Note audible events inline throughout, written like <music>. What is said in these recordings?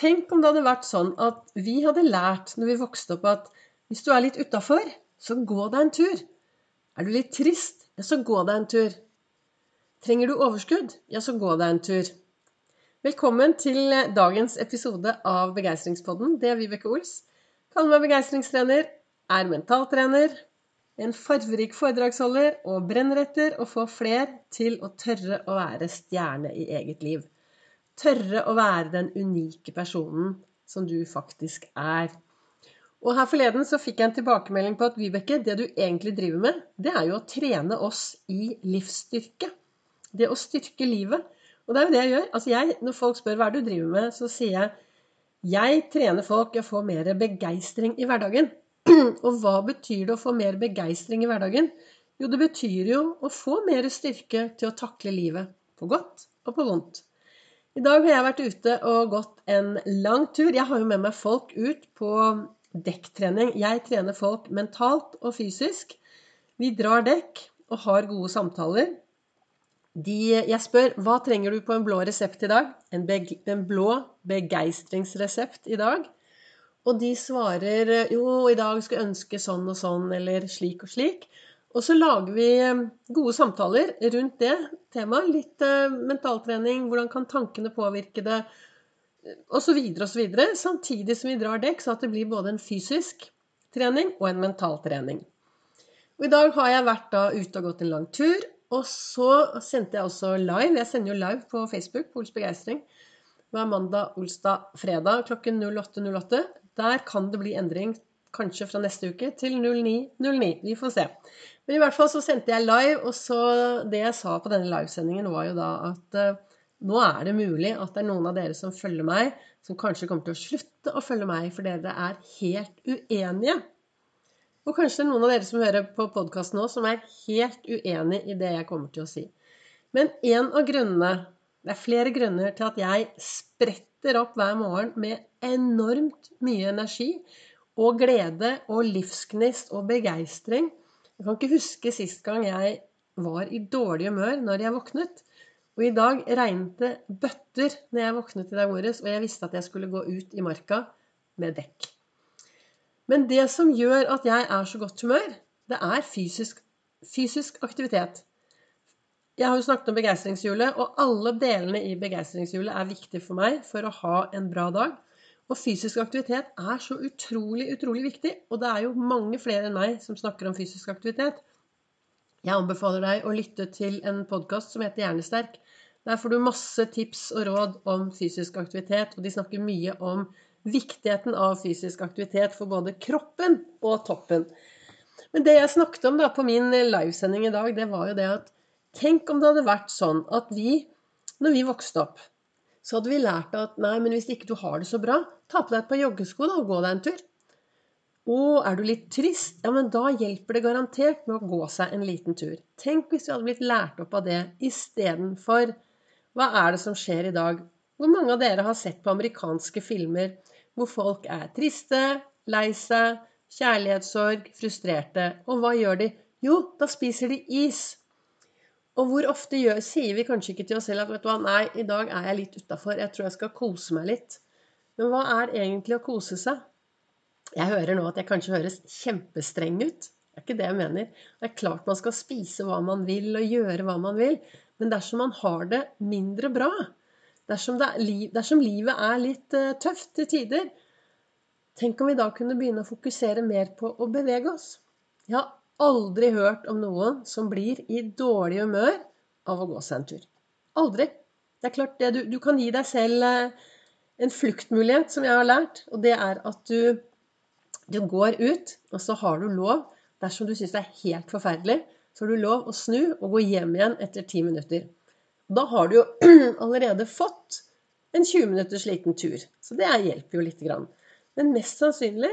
Tenk om det hadde vært sånn at vi hadde lært når vi vokste opp at hvis du er litt utafor, så gå deg en tur. Er du litt trist, ja, så gå deg en tur. Trenger du overskudd, ja, så gå deg en tur. Velkommen til dagens episode av Begeistringspodden. Det er Vibeke Ols. Kaller meg begeistringstrener, er mentaltrener, en farverik foredragsholder og brenner etter å få fler til å tørre å være stjerne i eget liv tørre å være den unike personen som du faktisk er. Og her forleden så fikk jeg en tilbakemelding på at Vibeke, det du egentlig driver med, det er jo å trene oss i livsstyrke. Det å styrke livet. Og det er jo det jeg gjør. Altså jeg, når folk spør hva er det du driver med, så sier jeg jeg trener folk å få mer begeistring i hverdagen. <clears throat> Og hva betyr det å få mer begeistring i hverdagen? Jo, det betyr jo å få mer styrke til å takle livet. På godt og på vondt. I dag har jeg vært ute og gått en lang tur. Jeg har jo med meg folk ut på dekktrening. Jeg trener folk mentalt og fysisk. Vi drar dekk og har gode samtaler. De, jeg spør hva trenger du på en blå resept i dag? En, beg, en blå begeistringsresept i dag. Og de svarer jo, i dag skal jeg ønske sånn og sånn, eller slik og slik. Og så lager vi eh, gode samtaler rundt det temaet. Litt eh, mentaltrening, hvordan kan tankene påvirke det, osv. osv. Samtidig som vi drar dekk, så at det blir både en fysisk trening og en mental trening. Og I dag har jeg vært da ute og gått en lang tur. Og så sendte jeg også live. Jeg sender jo live på Facebook på Ols Begeistring hver mandag, olsdag, fredag klokken 08.08. 08. Der kan det bli endring kanskje fra neste uke til 09.09. Vi får se. Men i hvert fall så sendte jeg live, og så det jeg sa på denne livesendingen, var jo da at uh, nå er det mulig at det er noen av dere som følger meg, som kanskje kommer til å slutte å følge meg fordi dere er helt uenige. Og kanskje det er noen av dere som hører på podkasten nå, som er helt uenig i det jeg kommer til å si. Men en av grunnene Det er flere grunner til at jeg spretter opp hver morgen med enormt mye energi og glede og livsgnist og begeistring jeg kan ikke huske sist gang jeg var i dårlig humør når jeg våknet. Og i dag regnet det bøtter når jeg våknet i dag morges, og jeg visste at jeg skulle gå ut i marka med dekk. Men det som gjør at jeg er så godt humør, det er fysisk, fysisk aktivitet. Jeg har jo snakket om begeistringshjulet, og alle delene i begeistringshjulet er viktige for meg for å ha en bra dag. Og fysisk aktivitet er så utrolig, utrolig viktig. Og det er jo mange flere enn meg som snakker om fysisk aktivitet. Jeg anbefaler deg å lytte til en podkast som heter Hjernesterk. Der får du masse tips og råd om fysisk aktivitet, og de snakker mye om viktigheten av fysisk aktivitet for både kroppen og toppen. Men det jeg snakket om da på min livesending i dag, det var jo det at Tenk om det hadde vært sånn at vi, når vi vokste opp så hadde vi lært at nei, men hvis ikke du har det så bra, ta på deg et par joggesko da, og gå deg en tur. Å, er du litt trist? Ja, men da hjelper det garantert med å gå seg en liten tur. Tenk hvis vi hadde blitt lært opp av det istedenfor Hva er det som skjer i dag? Hvor mange av dere har sett på amerikanske filmer hvor folk er triste, lei seg, kjærlighetssorg, frustrerte. Og hva gjør de? Jo, da spiser de is. Og hvor ofte gjør, sier vi kanskje ikke til oss selv at vet du hva, nei, i dag er jeg litt utafor, jeg tror jeg skal kose meg litt. Men hva er egentlig å kose seg? Jeg hører nå at jeg kanskje høres kjempestreng ut. Det er ikke det jeg mener. Det er klart man skal spise hva man vil og gjøre hva man vil. Men dersom man har det mindre bra, dersom, liv, dersom livet er litt uh, tøft til tider, tenk om vi da kunne begynne å fokusere mer på å bevege oss. Ja, aldri hørt om noen som blir i dårlig humør av å gå seg en tur. Aldri. Det er klart, det, du, du, kan gi deg selv eh, en fluktmulighet, som jeg har lært. Og det er at du, du går ut, og så har du lov, dersom du syns det er helt forferdelig, så har du lov å snu og gå hjem igjen etter ti minutter. Da har du jo <clears throat> allerede fått en 20 minutters liten tur. Så det hjelper jo lite grann. Men mest sannsynlig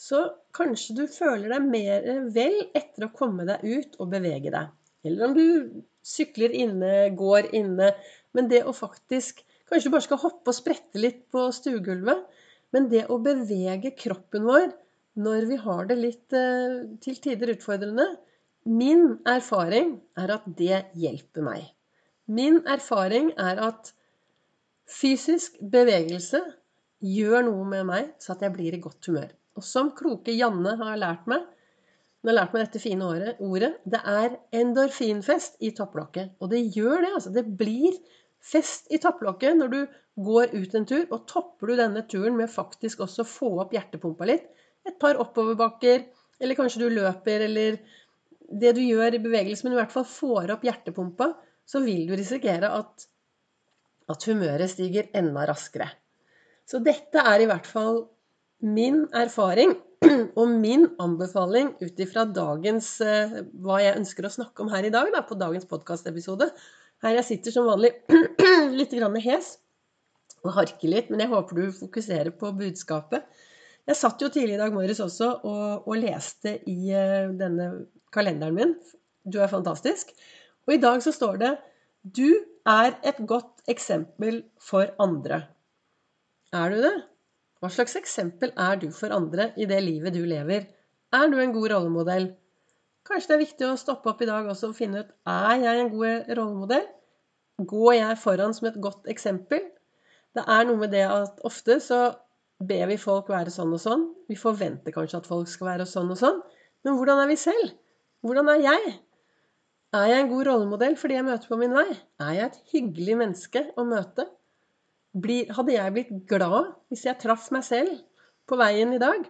så kanskje du føler deg mer vel etter å komme deg ut og bevege deg. Eller om du sykler inne, går inne. Men det å faktisk Kanskje du bare skal hoppe og sprette litt på stuegulvet. Men det å bevege kroppen vår når vi har det litt eh, til tider utfordrende Min erfaring er at det hjelper meg. Min erfaring er at fysisk bevegelse gjør noe med meg så at jeg blir i godt humør. Og som kloke Janne har lært meg, hun har lært meg dette fine ordet, det er endorfinfest i topplokket. Og det gjør det, altså. Det blir fest i topplokket når du går ut en tur, og topper du denne turen med faktisk også få opp hjertepumpa litt. Et par oppoverbakker, eller kanskje du løper, eller det du gjør i bevegelse, men i hvert fall får opp hjertepumpa, så vil du risikere at, at humøret stiger enda raskere. Så dette er i hvert fall min erfaring <clears throat> og min anbefaling ut ifra dagens eh, hva jeg ønsker å snakke om her i dag, da, på dagens podkastepisode. Her jeg sitter som vanlig <clears throat> litt grann hes og harker litt, men jeg håper du fokuserer på budskapet. Jeg satt jo tidlig i dag morges også og, og leste i uh, denne kalenderen min. Du er fantastisk. Og i dag så står det Du er et godt eksempel for andre. Er du det? Hva slags eksempel er du for andre i det livet du lever? Er du en god rollemodell? Kanskje det er viktig å stoppe opp i dag også og finne ut er jeg en god rollemodell. Går jeg foran som et godt eksempel? Det er noe med det at ofte så ber vi folk være sånn og sånn. Vi forventer kanskje at folk skal være sånn og sånn. Men hvordan er vi selv? Hvordan er jeg? Er jeg en god rollemodell for de jeg møter på min vei? Er jeg et hyggelig menneske å møte? Hadde jeg blitt glad hvis jeg traff meg selv på veien i dag?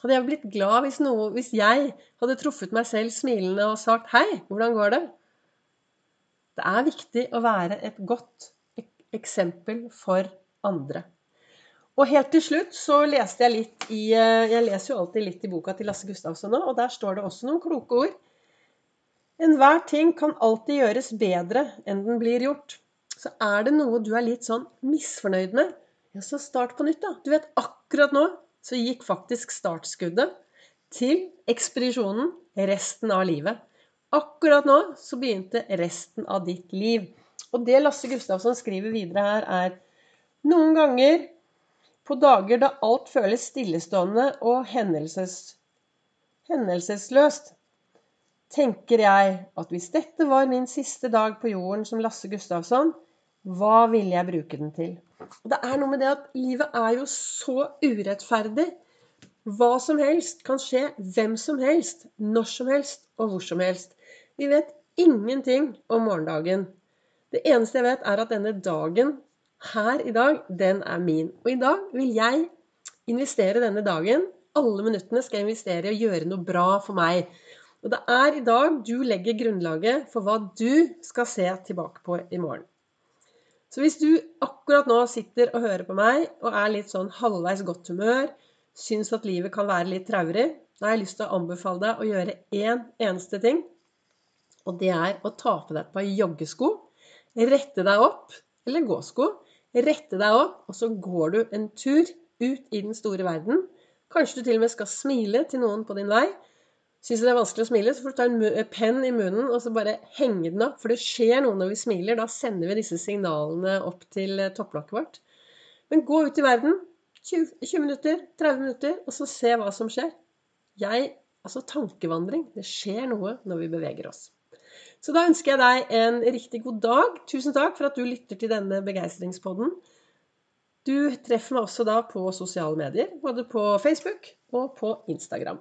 Hadde jeg blitt glad hvis, noe, hvis jeg hadde truffet meg selv smilende og sagt 'Hei, hvordan går det?' Det er viktig å være et godt eksempel for andre. Og helt til slutt så leste jeg litt i eh, Jeg leser jo alltid litt i boka til Lasse Gustavsson nå, og der står det også noen kloke ord. Enhver ting kan alltid gjøres bedre enn den blir gjort. Så er det noe du er litt sånn misfornøyd med, ja, så start på nytt, da. Du vet, akkurat nå så gikk faktisk startskuddet til ekspedisjonen resten av livet. Akkurat nå så begynte resten av ditt liv. Og det Lasse Gustavsson skriver videre her, er noen ganger på dager da alt føles stillestående og hendelses, hendelsesløst, tenker jeg at hvis dette var min siste dag på jorden som Lasse Gustavsson, hva ville jeg bruke den til? Og det er noe med det at livet er jo så urettferdig. Hva som helst kan skje hvem som helst, når som helst og hvor som helst. Vi vet ingenting om morgendagen. Det eneste jeg vet, er at denne dagen her i dag, den er min. Og i dag vil jeg investere denne dagen. Alle minuttene skal jeg investere å gjøre noe bra for meg. Og det er i dag du legger grunnlaget for hva du skal se tilbake på i morgen. Så hvis du akkurat nå sitter og hører på meg og er litt sånn halvveis godt humør, syns at livet kan være litt traurig, da har jeg lyst til å anbefale deg å gjøre én eneste ting. Og det er å ta på deg et par joggesko, rette deg opp, eller gåsko. Rette deg opp, og så går du en tur ut i den store verden. Kanskje du til og med skal smile til noen på din vei. Syns du det er vanskelig å smile, så får du ta en eh, penn i munnen og så bare henge den opp. For det skjer noe når vi smiler. Da sender vi disse signalene opp til eh, topplokket vårt. Men gå ut i verden. 20, 20 minutter, 30 minutter, og så se hva som skjer. Jeg Altså tankevandring. Det skjer noe når vi beveger oss. Så da ønsker jeg deg en riktig god dag. Tusen takk for at du lytter til denne begeistringspodden. Du treffer meg også da på sosiale medier, både på Facebook og på Instagram.